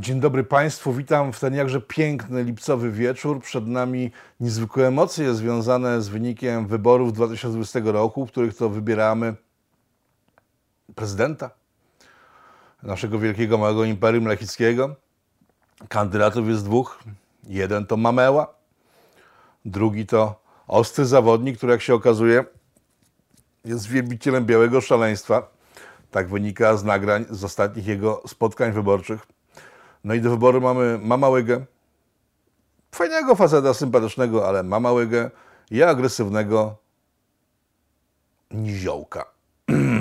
Dzień dobry Państwu, witam w ten jakże piękny lipcowy wieczór. Przed nami niezwykłe emocje związane z wynikiem wyborów 2020 roku, w których to wybieramy prezydenta naszego wielkiego małego imperium lechickiego. Kandydatów jest dwóch. Jeden to Mameła, drugi to ostry zawodnik, który jak się okazuje jest wielbicielem białego szaleństwa. Tak wynika z nagrań z ostatnich jego spotkań wyborczych. No i do wyboru mamy Mama Łygę, fajnego faceta, sympatycznego, ale Mama Łygę i agresywnego niziołka.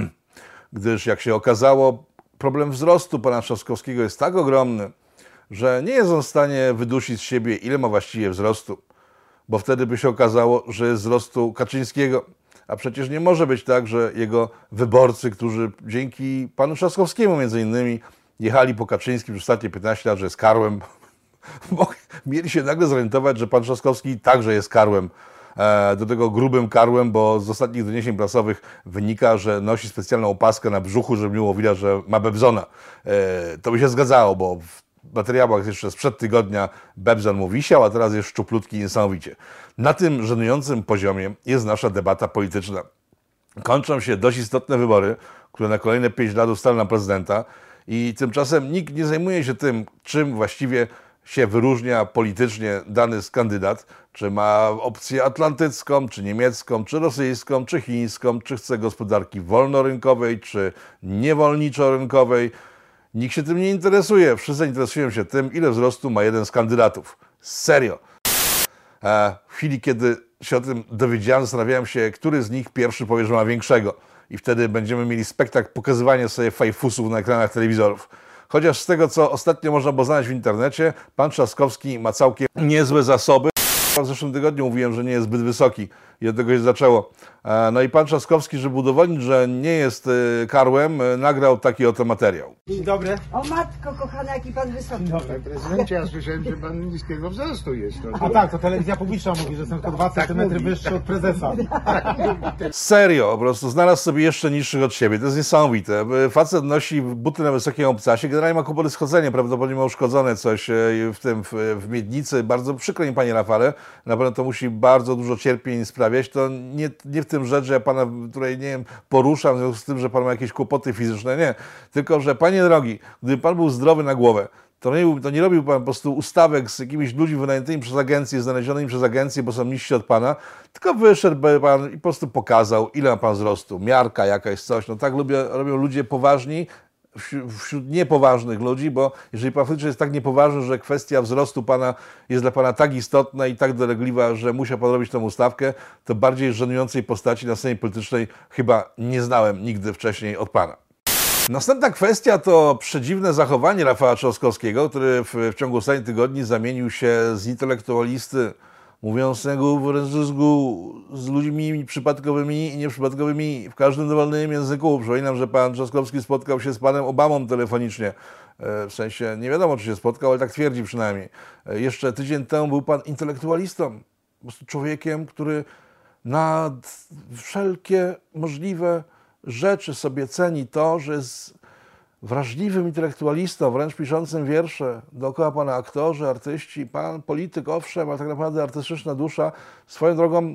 Gdyż jak się okazało, problem wzrostu pana Trzaskowskiego jest tak ogromny, że nie jest on w stanie wydusić z siebie, ile ma właściwie wzrostu, bo wtedy by się okazało, że jest wzrostu Kaczyńskiego. A przecież nie może być tak, że jego wyborcy, którzy dzięki panu Trzaskowskiemu między innymi jechali po Kaczyńskim przez ostatnie 15 lat, że jest karłem, mieli się nagle zorientować, że pan Trzaskowski także jest karłem. E, do tego grubym karłem, bo z ostatnich doniesień prasowych wynika, że nosi specjalną opaskę na brzuchu, żeby było widać, że ma Bebzona. E, to by się zgadzało, bo w materiałach jeszcze sprzed tygodnia Bebzon mu wisiał, a teraz jest szczuplutki niesamowicie. Na tym żenującym poziomie jest nasza debata polityczna. Kończą się dość istotne wybory, które na kolejne 5 lat ustaną na prezydenta i tymczasem nikt nie zajmuje się tym, czym właściwie się wyróżnia politycznie dany kandydat, czy ma opcję atlantycką, czy niemiecką, czy rosyjską, czy chińską, czy chce gospodarki wolnorynkowej, czy niewolniczo-rynkowej. Nikt się tym nie interesuje. Wszyscy interesują się tym, ile wzrostu ma jeden z kandydatów. Serio. A w chwili, kiedy się o tym dowiedziałem, zastanawiałem się, który z nich pierwszy powie, że ma większego. I wtedy będziemy mieli spektakl pokazywania sobie fajfusów na ekranach telewizorów. Chociaż z tego, co ostatnio można było znaleźć w internecie, pan Trzaskowski ma całkiem niezłe zasoby. W zeszłym tygodniu mówiłem, że nie jest zbyt wysoki i od tego się zaczęło. E, no i pan Trzaskowski, żeby udowodnić, że nie jest e, karłem, e, nagrał taki oto materiał. Dzień dobry. O matko kochana, jaki pan wysoki. Dobry. Prezydencie, ja słyszałem, że pan niskiego wzrostu jest. No, A tak, to telewizja publiczna mówi, że jestem tylko 2 cm mówi. wyższy od prezesa. Serio, po prostu znalazł sobie jeszcze niższych od siebie. To jest niesamowite. Facet nosi buty na wysokim obcasie, generalnie ma kłopoty z chodzeniem, prawdopodobnie ma uszkodzone coś w tym, w, w miednicy. Bardzo przykro mi, panie Rafale, na pewno to musi bardzo dużo cierpień sprawiać. To nie, nie w tym rzecz, że ja pana tutaj, nie wiem, poruszam w związku z tym, że pan ma jakieś kłopoty fizyczne, nie. Tylko, że panie drogi, gdyby pan był zdrowy na głowę, to nie, to nie robił pan po prostu ustawek z jakimiś ludźmi wynajętymi przez agencję, znalezionymi przez agencję, bo są niżsi od pana, tylko wyszedł pan i po prostu pokazał, ile ma pan wzrostu, miarka jakaś, coś. No tak lubię, robią ludzie poważni, wśród, niepoważnych ludzi, bo jeżeli pan faktycznie jest tak niepoważny, że kwestia wzrostu pana jest dla pana tak istotna i tak dolegliwa, że musiał pan robić tą ustawkę, to bardziej żenującej postaci na scenie politycznej chyba nie znałem nigdy wcześniej od pana. Następna kwestia to przedziwne zachowanie Rafała Trzaskowskiego, który w, w ciągu ostatnich tygodni zamienił się z intelektualisty mówiącego w języku z ludźmi przypadkowymi i nieprzypadkowymi w każdym dowolnym języku. Przypominam, że pan Trzaskowski spotkał się z panem Obamą telefonicznie. E, W sensie nie wiadomo, czy się spotkał, ale tak twierdzi przynajmniej. E, Jeszcze tydzień temu był pan intelektualistą, po prostu człowiekiem, który nad wszelkie możliwe rzeczy sobie ceni to, że jest wrażliwym intelektualistą, wręcz piszącym wiersze. Dookoła pana aktorzy, artyści, pan polityk, owszem, ale tak naprawdę artystyczna dusza. Swoją drogą, e,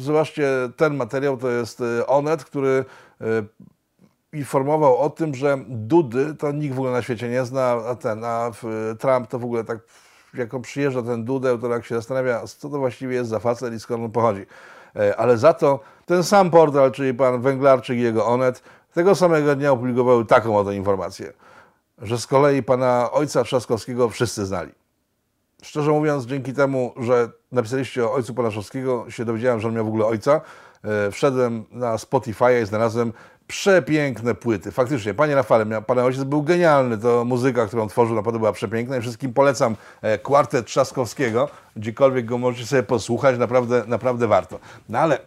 zobaczcie, ten materiał to jest e, Onet, który e, informował o tym, że Dudy to nikt w ogóle na świecie nie zna, a ten, a Trump to w ogóle tak, jak on przyjeżdża ten Dudę, to tak się zastanawia, co to właściwie jest za facet i skąd on pochodzi. E, Ale za to ten sam portal, czyli pan Węglarczyk i jego Onet, tego samego dnia opublikowały taką oto informację, że z kolei pana ojca Trzaskowskiego wszyscy znali. Szczerze mówiąc, dzięki temu, że napisaliście o ojcu pana Trzaskowskiego, się dowiedziałem, że on miał w ogóle ojca. E, Wszedłem na Spotify i znalazłem przepiękne płyty. Faktycznie, panie Rafale, pana ojciec był genialny. To muzyka, którą tworzył, naprawdę była przepiękna i wszystkim polecam e, kwartet Trzaskowskiego. Gdziekolwiek go możecie sobie posłuchać, naprawdę, naprawdę warto. No ale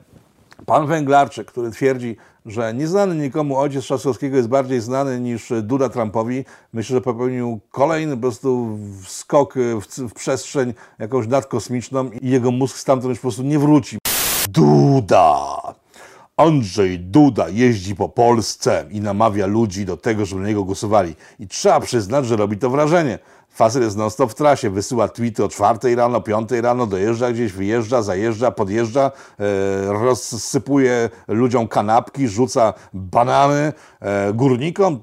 Pan Węglarczyk, który twierdzi, że nieznany nikomu ojciec Trzaskowskiego jest bardziej znany niż Duda Trumpowi, myślę, że popełnił kolejny po prostu skok w, w przestrzeń jakąś nadkosmiczną i jego mózg stamtąd już po prostu nie wróci. Duda! Andrzej Duda jeździ po Polsce i namawia ludzi do tego, żeby na niego głosowali. I trzeba przyznać, że robi to wrażenie. Facet jest non-stop w trasie, wysyła tweety o 4 rano, 5 rano, dojeżdża gdzieś, wyjeżdża, zajeżdża, podjeżdża, e, rozsypuje ludziom kanapki, rzuca banany e, górnikom.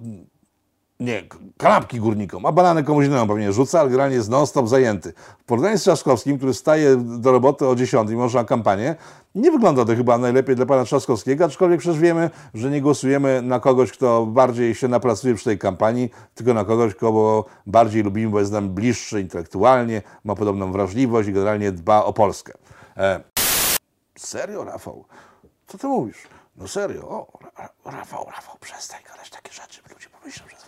Nie, kanapki górnikom, a banany komuś innemu pewnie rzuca, ale generalnie jest non-stop zajęty. W porównaniu z Trzaskowskim, który staje do roboty o 10 i może na kampanię, nie wygląda to chyba najlepiej dla pana Trzaskowskiego, aczkolwiek przecież wiemy, że nie głosujemy na kogoś, kto bardziej się napracuje przy tej kampanii, tylko na kogoś, kogo bardziej lubimy, bo jest nam bliższy intelektualnie, ma podobną wrażliwość i generalnie dba o Polskę. E, serio, Rafał? Co ty mówisz? No serio, o, Ra- Rafał, Rafał, przestań gadać takie rzeczy, ludzie pomyślą, że.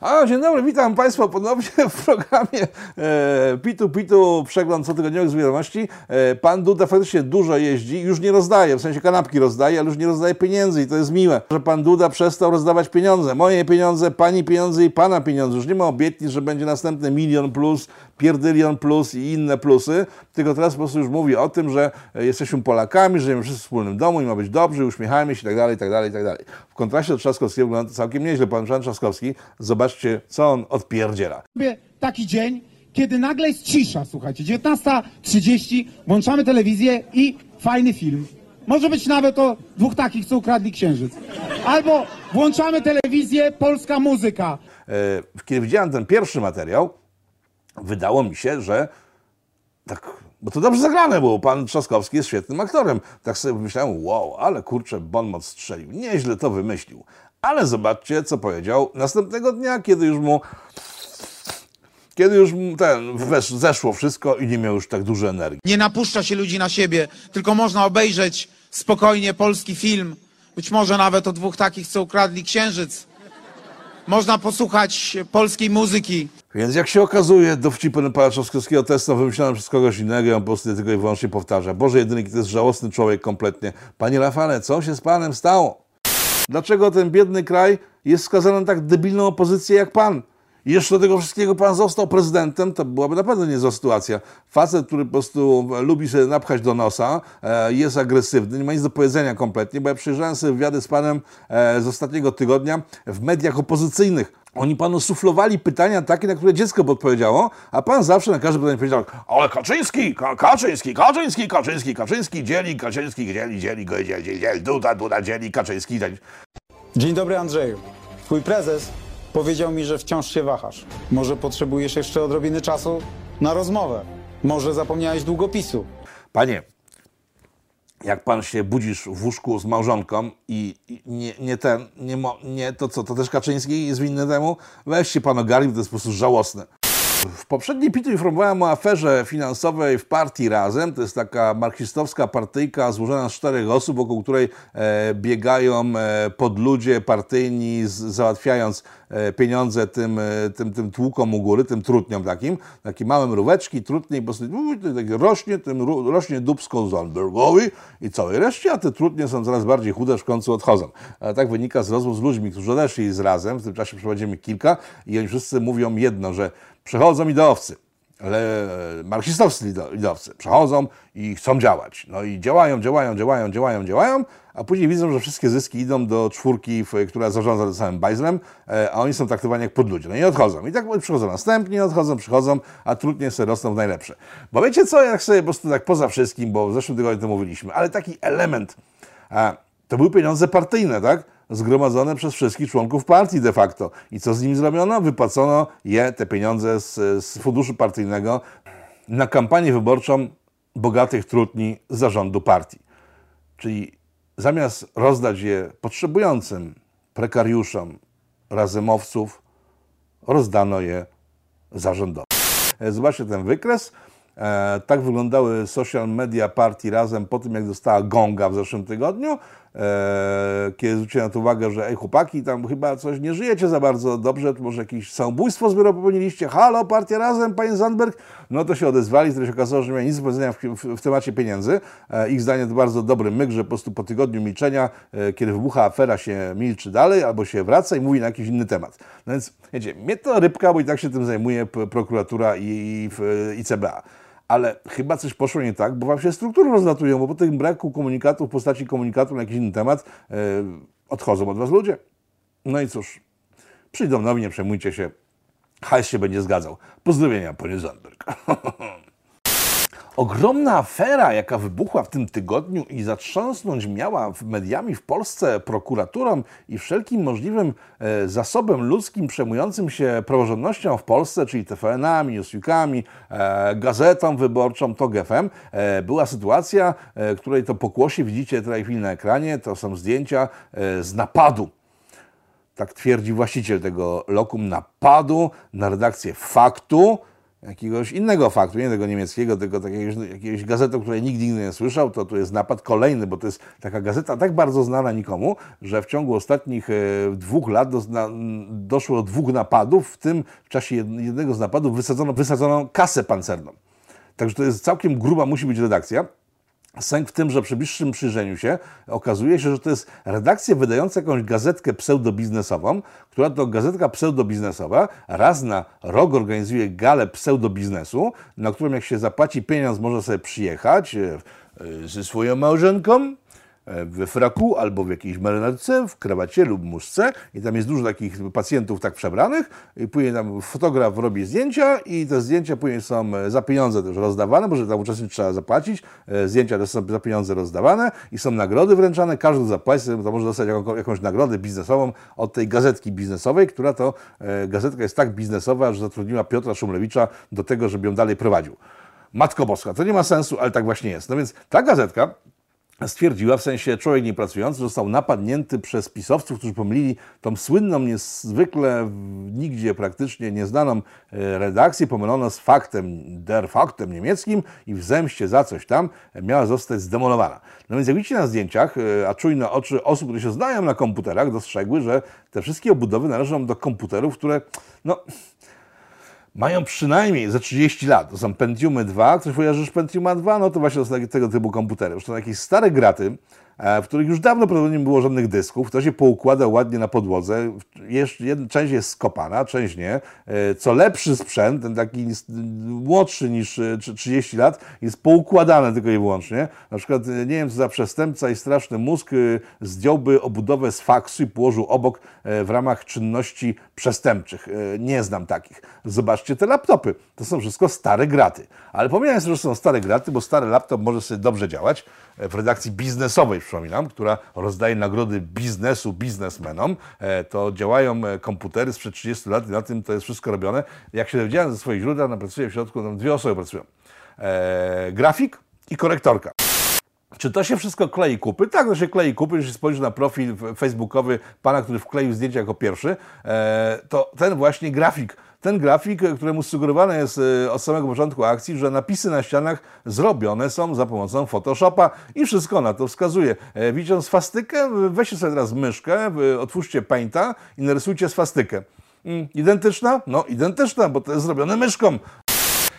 A, dzień dobry, witam Państwa ponownie w programie e, Pitu Pitu, przegląd cotygodniowych z wiadomości. E, pan Duda faktycznie dużo jeździ, już nie rozdaje, w sensie kanapki rozdaje, ale już nie rozdaje pieniędzy i to jest miłe, że pan Duda przestał rozdawać pieniądze. Moje pieniądze, pani pieniądze i pana pieniądze. Już nie ma obietnic, że będzie następny milion plus, pierdylion plus i inne plusy, tylko teraz po prostu już mówi o tym, że e, jesteśmy Polakami, żyjemy wszyscy w wspólnym domu i ma być dobrze, uśmiechajmy się i tak dalej, i tak dalej, i tak dalej. W kontraście do Trzaskowskiego wygląda to całkiem nieźle. Pan Żan Trzaskowski, zobaczcie, co on odpierdziela. taki dzień, kiedy nagle jest cisza, słuchajcie, 19.30, włączamy telewizję i fajny film. Może być nawet o dwóch takich, co ukradli księżyc. Albo włączamy telewizję, polska muzyka. E, Kiedy widziałem ten pierwszy materiał, wydało mi się, że tak, bo to dobrze zagrane było. Pan Trzaskowski jest świetnym aktorem. Tak sobie myślałem, wow, ale kurczę, Bonmot strzelił. Nieźle to wymyślił. Ale zobaczcie, co powiedział następnego dnia, kiedy już mu kiedy już mu ten, wesz, zeszło wszystko i nie miał już tak dużo energii. Nie napuszcza się ludzi na siebie, tylko można obejrzeć spokojnie polski film. Być może nawet o dwóch takich, co ukradli księżyc. Można posłuchać polskiej muzyki. Więc jak się okazuje, dowcipy pana Trzaskowskiego to jest to wymyślone przez kogoś innego i on po prostu tylko i wyłącznie powtarza. Boże, jedyny to jest żałosny człowiek kompletnie. Panie Rafale, co się z panem stało? Dlaczego ten biedny kraj jest skazany na tak debilną opozycję jak pan? Jeszcze do tego wszystkiego pan został prezydentem, to byłaby naprawdę niezła sytuacja. Facet, który po prostu lubi sobie napchać do nosa, e, jest agresywny, nie ma nic do powiedzenia kompletnie, bo ja przyjrzałem sobie wywiady z panem e, z ostatniego tygodnia w mediach opozycyjnych. Oni panu suflowali pytania takie, na które dziecko by odpowiedziało, a pan zawsze na każde pytanie powiedział, ale Kaczyński, Ka Kaczyński, Kaczyński, Kaczyński, Kaczyński, dzieli, Kaczyński, dzieli, dzieli, go, dzieli, dzieli, dzieli, Duda, Duda, dzieli, Kaczyński, dzieli. Dzień dobry Andrzeju. Twój prezes powiedział mi, że wciąż się wahasz. Może potrzebujesz jeszcze odrobiny czasu na rozmowę. Może zapomniałeś długopisu. Panie, jak pan się budzisz w łóżku z małżonką i, nie, nie ten, nie, mo, nie to co, to też Kaczyński jest winny temu? Weź się pan ogarnij, to jest po prostu żałosne. W poprzedniej pitu informowałem o aferze finansowej w partii Razem. To jest taka marksistowska partyjka złożona z czterech osób, wokół której e, biegają e, podludzie partyjni, z, załatwiając e, pieniądze tym, e, tym, tym tłukom u góry, tym trutniom takim. Takie małe mróweczki, trutnie i po prostu rośnie, tym rośnie dubsko Zandbergowi i całej reszcie, a te trutnie są coraz bardziej chude, w końcu odchodzą. A tak wynika z rozmów z ludźmi, którzy odeszli z Razem. W tym czasie przeprowadzimy kilka i oni wszyscy mówią jedno, że przechodzą ideowcy, ale marksistowscy lidowcy przechodzą i chcą działać. No i działają, działają, działają, działają, działają, a później widzą, że wszystkie zyski idą do czwórki, która zarządza samym bajzlem, e, a oni są traktowani jak podludzie. No i odchodzą. I tak przychodzą następni, odchodzą, przychodzą, a trudnie sobie rosną w najlepsze. Bo wiecie co, jak sobie po prostu tak poza wszystkim, bo w zeszłym tygodniu to mówiliśmy, ale taki element, a, to były pieniądze partyjne, tak? Zgromadzone przez wszystkich członków partii de facto. I co z nimi zrobiono? Wypłacono je, te pieniądze z, z funduszu partyjnego na kampanię wyborczą bogatych trutni zarządu partii. Czyli zamiast rozdać je potrzebującym prekariuszom, razemowców, rozdano je zarządowi. E, Zobaczcie ten wykres. E, tak wyglądały social media partii razem po tym, jak dostała gonga w zeszłym tygodniu. E, kiedy zwróciłem na to uwagę, że ej chłopaki, tam chyba coś nie żyjecie za bardzo dobrze, to może jakieś samobójstwo zbiorowe popełniliście. Halo, partia razem, panie Zandberg? No to się odezwali, wtedy się okazało, że nie mieli nic do powiedzenia w, w, w temacie pieniędzy. E, ich zdanie to bardzo dobry myk, że po prostu po tygodniu milczenia, e, kiedy wybucha afera, się milczy dalej albo się wraca i mówi na jakiś inny temat. No więc, wiecie, mnie to rybka, bo i tak się tym zajmuje prokuratura i, i, i CBA. Ale chyba coś poszło nie tak, bo wam się struktury rozlatują, bo po tym braku komunikatu w postaci komunikatu na jakiś inny temat e, odchodzą od was ludzie. No i cóż, przyjdą nowi, nie przejmujcie się, hajs się będzie zgadzał. Pozdrowienia, panie Zandberg. Ogromna afera, jaka wybuchła w tym tygodniu i zatrząsnąć miała mediami w Polsce, prokuraturą i wszelkim możliwym e, zasobem ludzkim przejmującym się praworządnością w Polsce, czyli TVN-ami, Newsweekami, e, gazetą wyborczą, TOG FM, e, była sytuacja, której to pokłosie widzicie tutaj chwilę na ekranie, to są zdjęcia z napadu. Tak twierdzi właściciel tego lokum napadu na redakcję faktu, jakiegoś innego faktu, nie tego niemieckiego, tylko jakiegoś, jakiegoś gazety, o której nikt nigdy nie słyszał, to tu jest napad kolejny, bo to jest taka gazeta tak bardzo znana nikomu, że w ciągu ostatnich e, dwóch lat do, na, doszło do dwóch napadów, w tym w czasie jed- jednego z napadów wysadzono, wysadzono kasę pancerną. Także to jest całkiem gruba musi być redakcja. Sęk w tym, że przy bliższym przyjrzeniu się okazuje się, że to jest redakcja wydająca jakąś gazetkę pseudobiznesową, która to gazetka pseudobiznesowa raz na rok organizuje galę pseudobiznesu, na którą jak się zapłaci pieniądz, może sobie przyjechać e, e, ze swoją małżonką, we fraku albo w jakiejś marynarce, w krawacie lub muszce i tam jest dużo takich pacjentów tak przebranych i później tam fotograf robi zdjęcia i te zdjęcia później są e, za pieniądze też rozdawane, bo że tam uczestnik trzeba zapłacić, e, zdjęcia też są za pieniądze rozdawane i są nagrody wręczane, każdy zapłaci, to może dostać jaką, jakąś nagrodę biznesową od tej gazetki biznesowej, która to e, gazetka jest tak biznesowa, że zatrudniła Piotra Szumlewicza do tego, żeby ją dalej prowadził. Matko Boska, to nie ma sensu, ale tak właśnie jest. No więc ta gazetka stwierdziła, w sensie człowiek niepracujący został napadnięty przez pisowców, którzy pomylili tą słynną, niezwykle nigdzie praktycznie nieznaną e, redakcję, pomylono z faktem, der faktem niemieckim i w zemście za coś tam miała zostać zdemolowana. No więc jak widzicie na zdjęciach, e, a czujne oczy osób, które się znają na komputerach, dostrzegły, że te wszystkie obudowy należą do komputerów, które no, mają przynajmniej ze 30 lat. To są Pentiumy 2. Ktoś kojarzysz Pentiuma 2? No to właśnie to są tego typu komputery. Już to jakieś stare graty, w których już dawno prawdopodobnie nie było żadnych dysków. To się poukłada ładnie na podłodze. Jedna, część jest skopana, część nie. E, Co lepszy sprzęt, ten taki młodszy niż e, trzy- 30 lat, jest poukładane tylko i wyłącznie. Na przykład, e, nie wiem, co za przestępca i straszny mózg e, zdjąłby obudowę z faksu i położył obok e, w ramach czynności przestępczych. E, Nie znam takich. Zobaczcie te laptopy. To są wszystko stare graty. Ale pomijając, że są stare graty, bo stary laptop może sobie dobrze działać e, w redakcji biznesowej, przypominam, która rozdaje nagrody biznesu biznesmenom, e, to działają e, komputery sprzed 30 lat i na tym to jest wszystko robione. Jak się dowiedziałem ze swoich źródeł, tam pracuje w środku, tam dwie osoby pracują. E, grafik i korektorka. Czy to się wszystko klei kupy? Tak, to się klei kupy. Jeśli spojrzysz na profil facebookowy pana, który wkleił zdjęcie jako pierwszy, to ten właśnie grafik, ten grafik, któremu sugerowane jest e, od samego początku akcji, że napisy na ścianach zrobione są za pomocą Photoshopa i wszystko na to wskazuje. E, Widząc swastykę, weźcie sobie teraz myszkę, otwórzcie Painta i narysujcie swastykę. Mm, identyczna? No, identyczna, bo to jest zrobione myszką.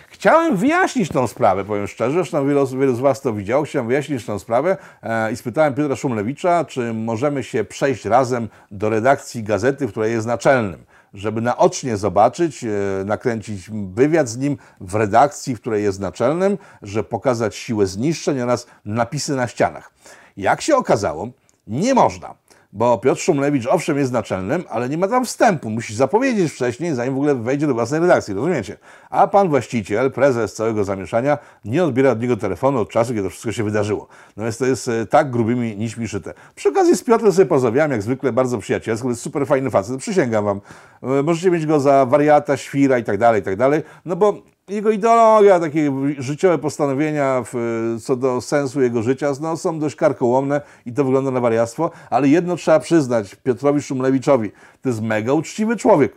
Chciałem wyjaśnić tą sprawę, powiem szczerze, zresztą wielu, wielu z Was to widział, chciałem wyjaśnić tą sprawę e, i spytałem Piotra Szumlewicza, czy możemy się przejść razem do redakcji gazety, w której jest naczelnym, żeby naocznie zobaczyć, e, nakręcić wywiad z nim w redakcji, w której jest naczelnym, że pokazać siłę zniszczeń oraz napisy na ścianach. Jak się okazało, nie można. Bo Piotr Szumlewicz owszem jest naczelnym, ale nie ma tam wstępu. Musi zapowiedzieć wcześniej, zanim w ogóle wejdzie do własnej redakcji, rozumiecie? A pan właściciel, prezes całego zamieszania nie odbiera od niego telefonu od czasu, kiedy to wszystko się wydarzyło. No więc to jest e, tak grubymi nićmi szyte. Przy okazji z Piotrem sobie porozmawiałem, jak zwykle bardzo przyjacielsko, to jest super fajny facet, przysięgam wam. E, Możecie mieć go za wariata, świra i tak dalej, i tak dalej, no bo jego ideologia, takie życiowe postanowienia w, co do sensu jego życia no, są dość karkołomne i to wygląda na wariactwo, ale jedno trzeba przyznać Piotrowi Szumlewiczowi, to jest mega uczciwy człowiek.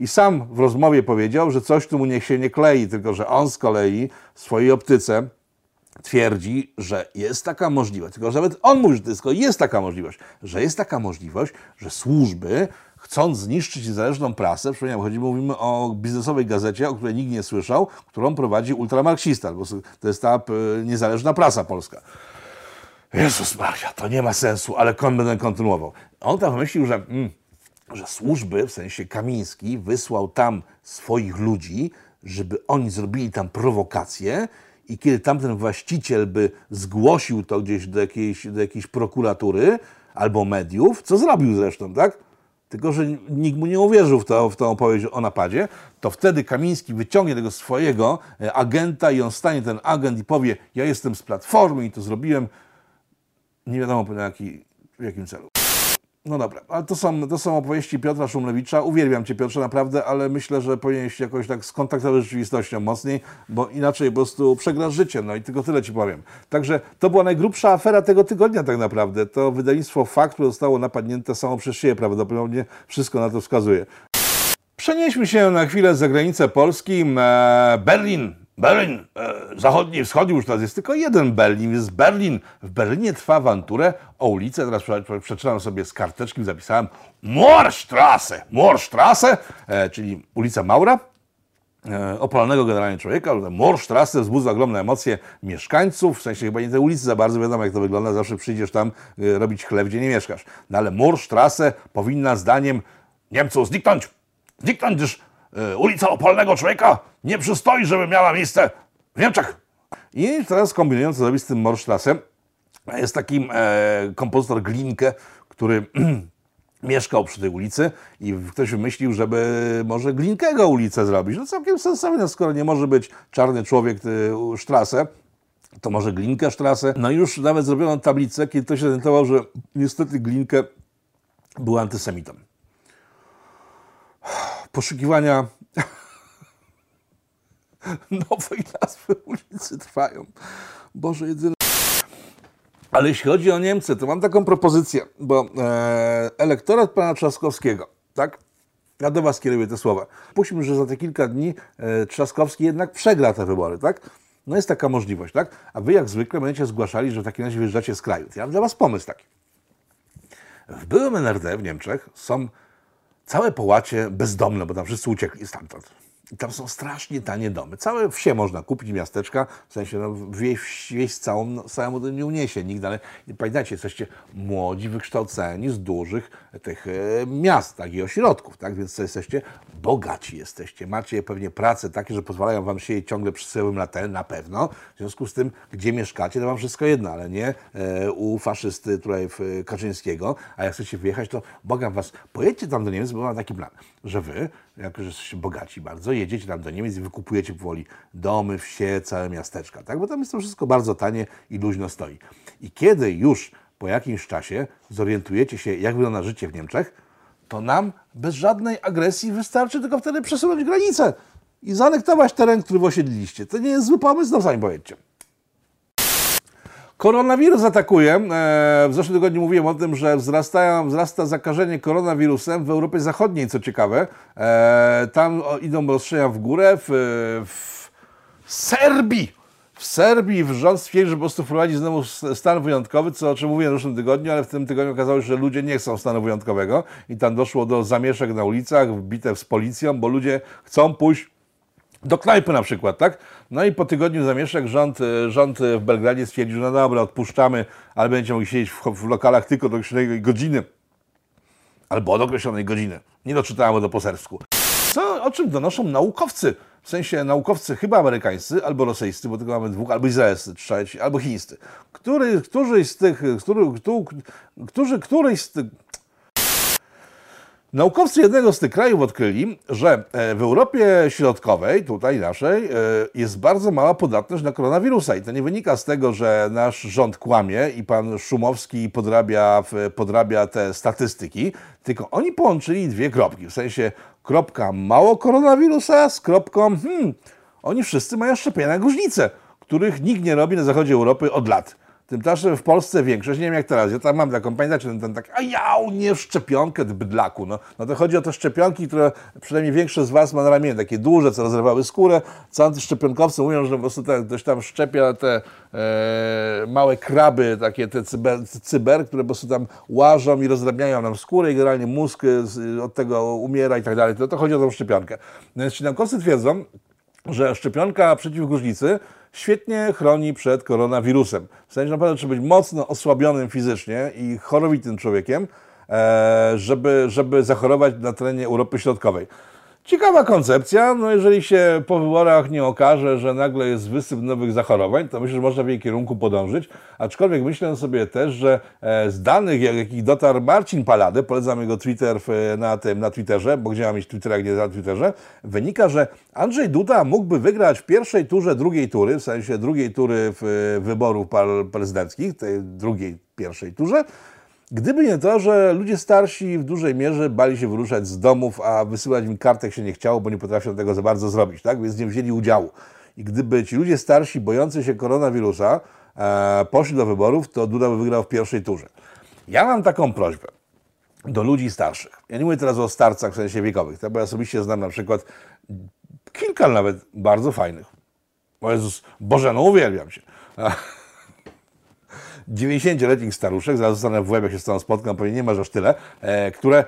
I sam w rozmowie powiedział, że coś tu mu niech się nie klei, tylko że on z kolei w swojej optyce twierdzi, że jest taka możliwość, tylko że nawet on mówi, że tylko jest taka możliwość, że jest taka możliwość, że służby chcąc zniszczyć niezależną prasę, przypominam, chodzi, mówimy o biznesowej gazecie, o której nikt nie słyszał, którą prowadzi ultramarksista, bo to jest ta niezależna prasa polska. Jezus Maria, to nie ma sensu, ale kon będę kontynuował. On tam wymyślił, że mm, że służby, w sensie Kamiński, wysłał tam swoich ludzi, żeby oni zrobili tam prowokację i kiedy tamten właściciel by zgłosił to gdzieś do jakiejś, do jakiejś prokuratury albo mediów, co zrobił zresztą, tak? Tylko, że nikt mu nie uwierzył w, to, w tą opowieść o napadzie, to wtedy Kamiński wyciągnie tego swojego e, agenta i on stanie ten agent i powie, ja jestem z Platformy i to zrobiłem, nie wiadomo jaki, w jakim celu. No dobra, ale to są, to są opowieści Piotra Szumlewicza. Uwielbiam Cię Piotrze naprawdę, ale myślę, że powinieneś się jakoś tak skontaktować z rzeczywistością mocniej, bo inaczej po prostu przegrasz życie, no i tylko tyle Ci powiem. Także to była najgrubsza afera tego tygodnia tak naprawdę. To wydawnictwo Fakt, które zostało napadnięte samo przez siebie prawdopodobnie, wszystko na to wskazuje. Przenieśmy się na chwilę za granicę Polski. Berlin. Berlin, e, zachodni, wschodni już teraz jest tylko jeden Berlin, jest Berlin. W Berlinie trwa awanturę o ulicę, teraz prze- prze- przeczytam sobie z karteczki, zapisałem Moorstrasse, Moorstrasse, e, czyli ulica Maura, e, opalonego generalnie człowieka, ale Moorstrasse wzbudza ogromne emocje mieszkańców, w sensie chyba nie tej ulicy za bardzo, wiadomo jak to wygląda, zawsze przyjdziesz tam e, robić chleb, gdzie nie mieszkasz. No ale Moorstrasse powinna zdaniem Niemców zniknąć, zniknąć, gdyż ulica opalnego człowieka nie przystoi, żeby miała miejsce w Niemczech. I teraz kombinują, co zrobić z tym Moorstrassem. Jest taki e, kompozytor Glinke, który mieszkał przy tej ulicy i ktoś wymyślił, żeby może Glinkego ulicę zrobić. No całkiem sensowne, skoro nie może być czarny człowiek y, Strasse, to może Glinkę Strasse. No już nawet zrobiono tablicę, kiedy ktoś zorientował, że niestety Glinkę był antysemitą. Poszukiwania nowej nazwy ulicy trwają. Boże jedyny. Ale jeśli chodzi o Niemcy, to mam taką propozycję, bo e, elektorat pana Trzaskowskiego, tak? Ja do was kieruję te słowa. Puśćmy, że za te kilka dni e, Trzaskowski jednak przegra te wybory, tak? No jest taka możliwość, tak? A wy jak zwykle będziecie zgłaszali, że w takim razie wyjeżdżacie z kraju. Ja mam dla was pomysł taki. W byłym NRD w Niemczech są całe połacie bezdomne, bo tam wszyscy uciekli stamtąd. Tam są strasznie tanie domy. Całe wsie można kupić, miasteczka, w sensie no, wieś, wieś całą, no, całemu to nie uniesie nikt, pamiętajcie, jesteście młodzi, wykształceni z dużych tych e, miast tak, i ośrodków, tak? więc jesteście bogaci jesteście. Macie pewnie prace takie, że pozwalają wam siedzieć ciągle przy syłym latę, na pewno. W związku z tym, gdzie mieszkacie, to wam wszystko jedno, ale nie e, u faszysty tutaj w, Kaczyńskiego. A jak chcecie wyjechać, to błagam was, pojedźcie tam do Niemiec, bo mam taki plan, że wy, jako że jesteście bogaci bardzo, jedziecie tam do Niemiec i wykupujecie powoli domy, wsie, całe miasteczka, tak? Bo tam jest to wszystko bardzo tanie i luźno stoi. I kiedy już po jakimś czasie zorientujecie się, jak wygląda życie w Niemczech, to nam bez żadnej agresji wystarczy tylko wtedy przesunąć granicę i zanektować teren, który osiedliliście. To nie jest zły pomysł, no sami powiedzcie. Koronawirus atakuje. E, W zeszłym tygodniu mówiłem o tym, że wzrastają, wzrasta zakażenie koronawirusem w Europie Zachodniej, co ciekawe. E, Tam idą roszczenia w górę. W, w Serbii w Serbii rząd stwierdził, że po prostu wprowadzi znowu stan wyjątkowy, co o czym mówiłem w zeszłym tygodniu, ale w tym tygodniu okazało się, że ludzie nie chcą stanu wyjątkowego i tam doszło do zamieszek na ulicach, bitew z policją, bo ludzie chcą pójść do knajpy na przykład, tak? No i po tygodniu zamieszek rząd, e, rząd w Belgradzie stwierdził, no dobra, odpuszczamy, ale będziecie mogli siedzieć w, w lokalach tylko do określonej godziny. Albo od określonej godziny. Nie doczytałem do posersku. Co, o czym donoszą naukowcy? W sensie naukowcy chyba amerykańscy, albo rosyjscy, bo tylko mamy dwóch, albo izraelscy, trzeci, albo chińscy. Który, któryś z tych, który, któ, którzy, któryś z tych, Naukowcy jednego z tych krajów odkryli, że e, w Europie Środkowej, tutaj naszej, e, jest bardzo mała podatność na koronawirusa. I to nie wynika z tego, że nasz rząd kłamie i pan Szumowski podrabia, podrabia te statystyki, tylko oni połączyli dwie kropki. W sensie kropka mało koronawirusa z kropką hmm, oni wszyscy mają szczepienia na gruźlicę, których nikt nie robi na zachodzie Europy od lat. Tymczasem w Polsce większość, nie wiem jak teraz, ja tam mam taką, pamiętacie ten, ten tak, a jał, nie w szczepionkę, bydlaku, no. No to chodzi o te szczepionki, które przynajmniej większość z was ma na ramieniu, takie duże, co rozrywały skórę, co antyszczepionkowcy mówią, że po prostu tak, ktoś tam szczepia te e, małe kraby, takie te cyber, cyber, które po prostu tam łażą i rozdrabniają nam skórę i generalnie mózg z- od tego umiera i tak dalej. To, to chodzi o tą szczepionkę. No Więc ci naukowcy twierdzą, że szczepionka przeciw gruźlicy świetnie chroni przed koronawirusem. W sensie naprawdę trzeba być mocno osłabionym fizycznie i chorowitym człowiekiem, e, żeby, żeby zachorować na terenie Europy Środkowej. Ciekawa koncepcja, no jeżeli się po wyborach nie okaże, że nagle jest wysyp nowych zachorowań, to myślę, że można w jej kierunku podążyć, aczkolwiek myślę sobie też, że e, z danych, jak- jakich dotarł Marcin Palady, polecam jego Twitter w, na tym, na Twitterze, bo gdzie mam mieć Twittera, nie na Twitterze, wynika, że Andrzej Duda mógłby wygrać w pierwszej turze drugiej tury, w sensie drugiej tury w, wyborów par- prezydenckich, tej drugiej, pierwszej turze, Gdyby nie to, że ludzie starsi w dużej mierze bali się wyruszać z domów, a wysyłać im kartek się nie chciało, bo nie potrafią tego za bardzo zrobić, tak? Więc nie wzięli udziału. I gdyby ci ludzie starsi, bojący się koronawirusa, e, poszli do wyborów, to Duda by wygrał w pierwszej turze. Ja mam taką prośbę do ludzi starszych. Ja nie mówię teraz o starcach w sensie wiekowych, tak? bo ja osobiście znam na przykład kilka nawet bardzo fajnych. O Jezus, Boże, no uwielbiam się. 90-letnich staruszek, zaraz zostanę w łeb, jak się z tą spotkam, pewnie nie masz aż tyle, e, które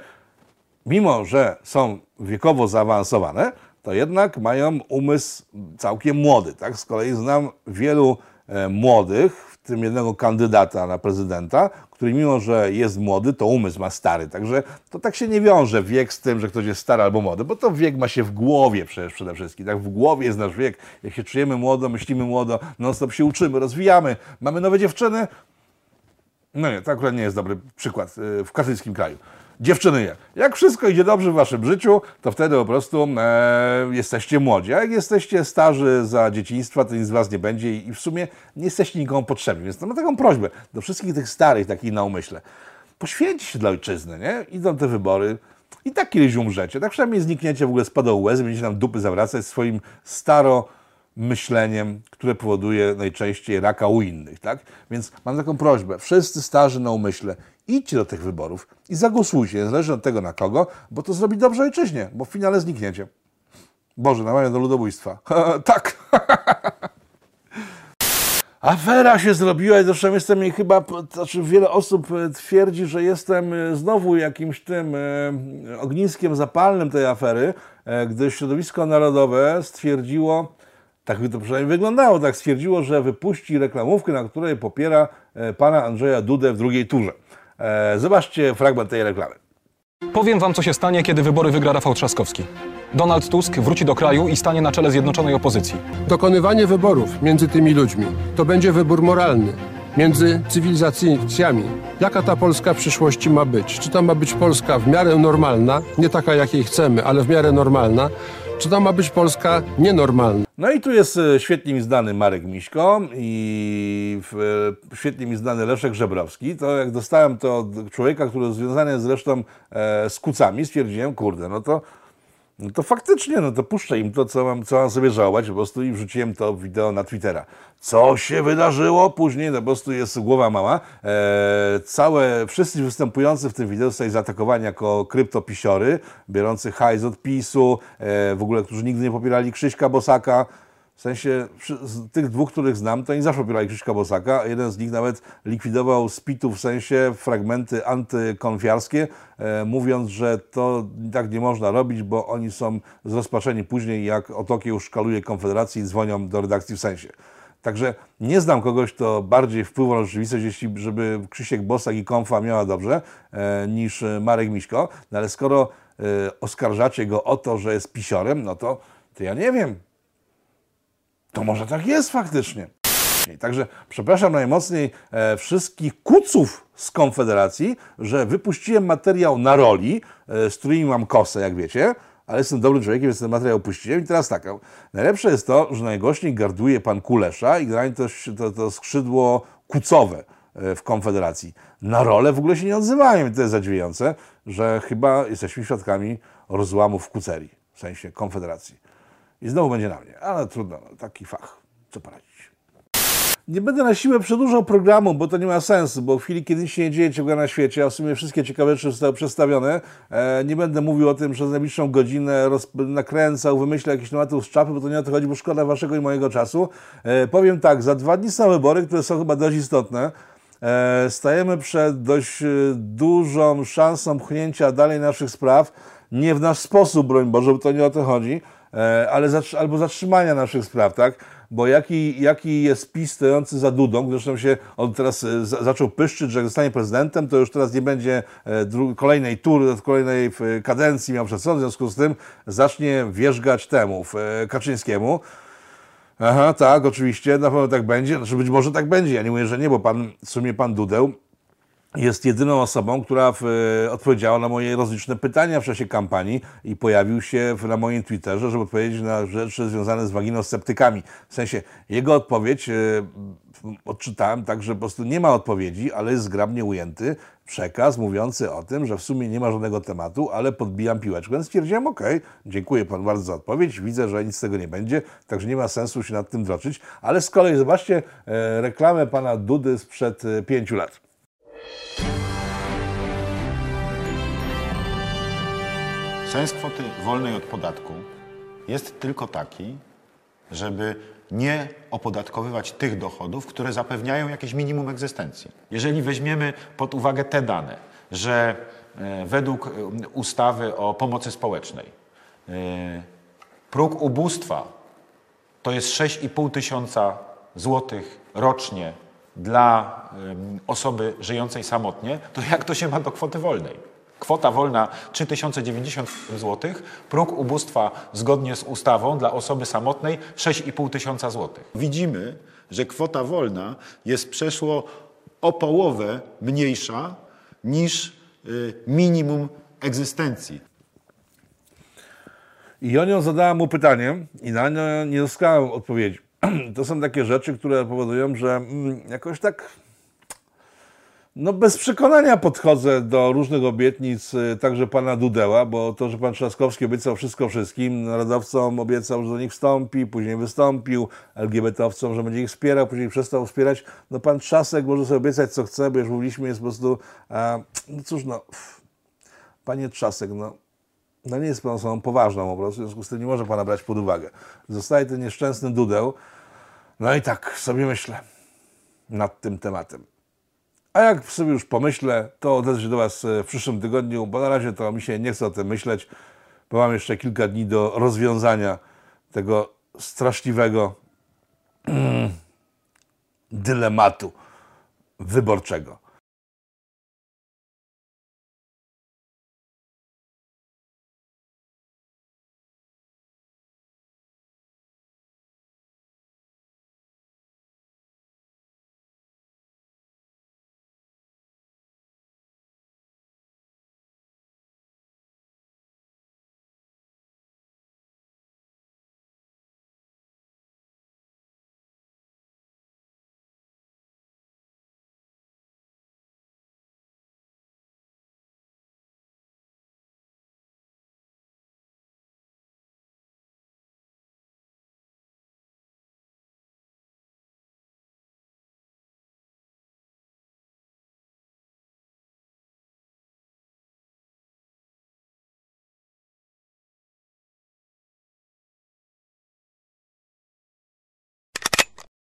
mimo, że są wiekowo zaawansowane, to jednak mają umysł całkiem młody. Tak? Z kolei znam wielu e, młodych, tym jednego kandydata na prezydenta, który mimo, że jest młody, to umysł ma stary. Także to tak się nie wiąże wiek z tym, że ktoś jest stary albo młody, bo to wiek ma się w głowie przecież przede wszystkim. Tak? W głowie jest nasz wiek. Jak się czujemy młodo, myślimy młodo, non-stop się uczymy, rozwijamy, mamy nowe dziewczyny, no nie, to akurat nie jest dobry przykład y, w katolickim kraju. Dziewczyny je. Jak wszystko idzie dobrze w waszym życiu, to wtedy po prostu e, jesteście młodzi. A jak jesteście starzy za dzieciństwa, to nic z was nie będzie i, w sumie nie jesteście nikomu potrzebni. Więc mam taką prośbę do wszystkich tych starych, takich na umyśle. Poświęćcie się dla ojczyzny, nie? Idą te wybory. I tak kiedyś umrzecie. Tak przynajmniej znikniecie w ogóle z padą łez, będziecie nam dupy zawracać swoim staro myśleniem, które powoduje najczęściej raka u innych, tak? Więc mam taką prośbę, wszyscy starzy na umyśle, idźcie do tych wyborów i zagłosujcie, niezależnie od tego na kogo, bo to zrobi dobrze ojczyźnie, bo w finale znikniecie. Boże, namawiam do ludobójstwa. tak. Afera się zrobiła i zresztą jestem jej chyba, znaczy wiele osób e, twierdzi, że jestem e, znowu jakimś tym e, ogniskiem zapalnym tej afery, gdyż środowisko narodowe stwierdziło, tak by to przynajmniej wyglądało, tak stwierdziło, że wypuści reklamówkę, na której popiera e, pana Andrzeja Dudę w drugiej turze. E, Zobaczcie fragment tej reklamy. Powiem wam, co się stanie, kiedy wybory wygra Rafał Trzaskowski. Donald Tusk wróci do kraju i stanie na czele zjednoczonej opozycji. Dokonywanie wyborów między tymi ludźmi to będzie wybór moralny między cywilizacjami. Jaka ta Polska w przyszłości ma być? Czy to ma być Polska w miarę normalna, nie taka jakiej chcemy, ale w miarę normalna? Czy to ma być Polska nienormalna? No i tu jest e, świetnie mi znany Marek Miśko i e, świetnie mi znany Leszek Żebrowski. To jak dostałem to od człowieka, który jest związany zresztą e, z kucami, stwierdziłem, kurde, no to, no to faktycznie, no to puszczę im to, co mam, co mam sobie żałować, po prostu i wrzuciłem to wideo na Twittera. Co się wydarzyło później, no po prostu jest głowa mała. E, całe, wszyscy występujący w tym wideo zostali zaatakowani jako kryptopisiory, biorący hajs od PiSu, e, w ogóle, którzy nigdy nie popierali Krzyśka Bosaka. W sensie z tych dwóch, których znam, to oni zawsze popierali Krzyśka Bosaka, jeden z nich nawet likwidował z PIT-u w sensie fragmenty antykonfiarskie, e, mówiąc, że to tak nie można robić, bo oni są zrozpaczeni później, jak Otokieł szkaluje Konfederacji i dzwonią do redakcji w sensie. Także nie znam kogoś, kto bardziej wpływa na rzeczywistość, jeśli, żeby Krzysiek Bosak i Konfa miała dobrze, e, niż Marek Miśko. No ale skoro e, oskarżacie go o to, że jest pisiorem, no to, to ja nie wiem. To może tak jest faktycznie. Także przepraszam najmocniej e, wszystkich kuców z Konfederacji, że wypuściłem materiał na roli, e, z którymi mam kosę, jak wiecie, ale jestem dobrym człowiekiem, więc ten materiał puściłem. I teraz tak, najlepsze jest to, że najgłośniej garduje pan Kulesza i generalnie to, to, to skrzydło kucowe e, w Konfederacji. Na rolę w ogóle się nie odzywają i to jest zadziwiające, że chyba jesteśmy świadkami rozłamu w kucerii, w sensie Konfederacji. I znowu będzie na mnie, ale trudno, no, taki fach, co poradzić. Nie będę na siłę przedłużał programu, bo to nie ma sensu, bo w chwili, kiedy nic się nie dzieje ciągle na świecie, a w sumie wszystkie ciekawe rzeczy zostały przedstawione, e, nie będę mówił o tym przez najbliższą godzinę, roz, nakręcał, wymyślał jakieś tematy z czapy, bo to nie o to chodzi, bo szkoda waszego i mojego czasu. E, powiem tak, za dwa dni są wybory, które są chyba dość istotne. E, stajemy przed dość e, dużą szansą pchnięcia dalej naszych spraw. Nie w nasz sposób, broń Boże, bo to nie o to chodzi, ale zatr- albo zatrzymania naszych spraw, tak? Bo jaki, jaki jest PiS stojący za Dudą, zresztą się on teraz e, za- zaczął pyszczyć, że jak zostanie prezydentem, to już teraz nie będzie e, kolejnej tury, kolejnej e, kadencji miał przed sobą, w związku z tym zacznie wierzgać temu, e, Kaczyńskiemu. Aha, tak, oczywiście, na pewno tak będzie. Znaczy być może tak będzie. Ja nie mówię, że nie, bo pan, w sumie pan Dudeł jest jedyną osobą, która w, e, odpowiedziała na moje rozliczne pytania w czasie kampanii i pojawił się w, na moim Twitterze, żeby odpowiedzieć na rzeczy związane z waginosceptykami. W sensie, jego odpowiedź e, odczytałem tak, że po prostu nie ma odpowiedzi, ale jest zgrabnie ujęty przekaz mówiący o tym, że w sumie nie ma żadnego tematu, ale podbijam piłeczkę. Więc stwierdziłem, okej, dziękuję pan bardzo za odpowiedź, widzę, że nic z tego nie będzie, także nie ma sensu się nad tym droczyć. Ale z kolei zobaczcie e, reklamę pana Dudy sprzed e, pięciu lat. Sens kwoty wolnej od podatku jest tylko taki, żeby nie opodatkowywać tych dochodów, które zapewniają jakieś minimum egzystencji. Jeżeli weźmiemy pod uwagę te dane, że e, według e, ustawy o pomocy społecznej e, próg ubóstwa to jest 6,5 tysiąca złotych rocznie dla osoby żyjącej samotnie, to jak to się ma do kwoty wolnej? Kwota wolna 3090 zł, próg ubóstwa zgodnie z ustawą dla osoby samotnej 6,5 tysiąca złotych. Widzimy, że kwota wolna jest przeszło o połowę mniejsza niż y, minimum egzystencji. I on ją zadałem mu pytanie i na nie nie uzyskałem odpowiedzi. To są takie rzeczy, które powodują, że mm, jakoś tak no bez przekonania podchodzę do różnych obietnic, y, także pana Dudeła, bo to, że pan Trzaskowski obiecał wszystko wszystkim, narodowcom obiecał, że do nich wstąpi, później wystąpił, LGBT-owcom, że będzie ich wspierał, później przestał wspierać. No pan Trzasek może sobie obiecać co chce, bo już mówiliśmy, jest po prostu, a, no cóż no, panie Trzasek, no no nie jest pan osobą poważną po prostu, w związku z tym nie może pana brać pod uwagę. Zostaje ten nieszczęsny dudeł. No i tak sobie myślę nad tym tematem. A jak sobie już pomyślę, to odezwę się do Was e, w przyszłym tygodniu, bo na razie to mi się nie chce o tym myśleć, bo mam jeszcze kilka dni do rozwiązania tego straszliwego mm, dylematu wyborczego.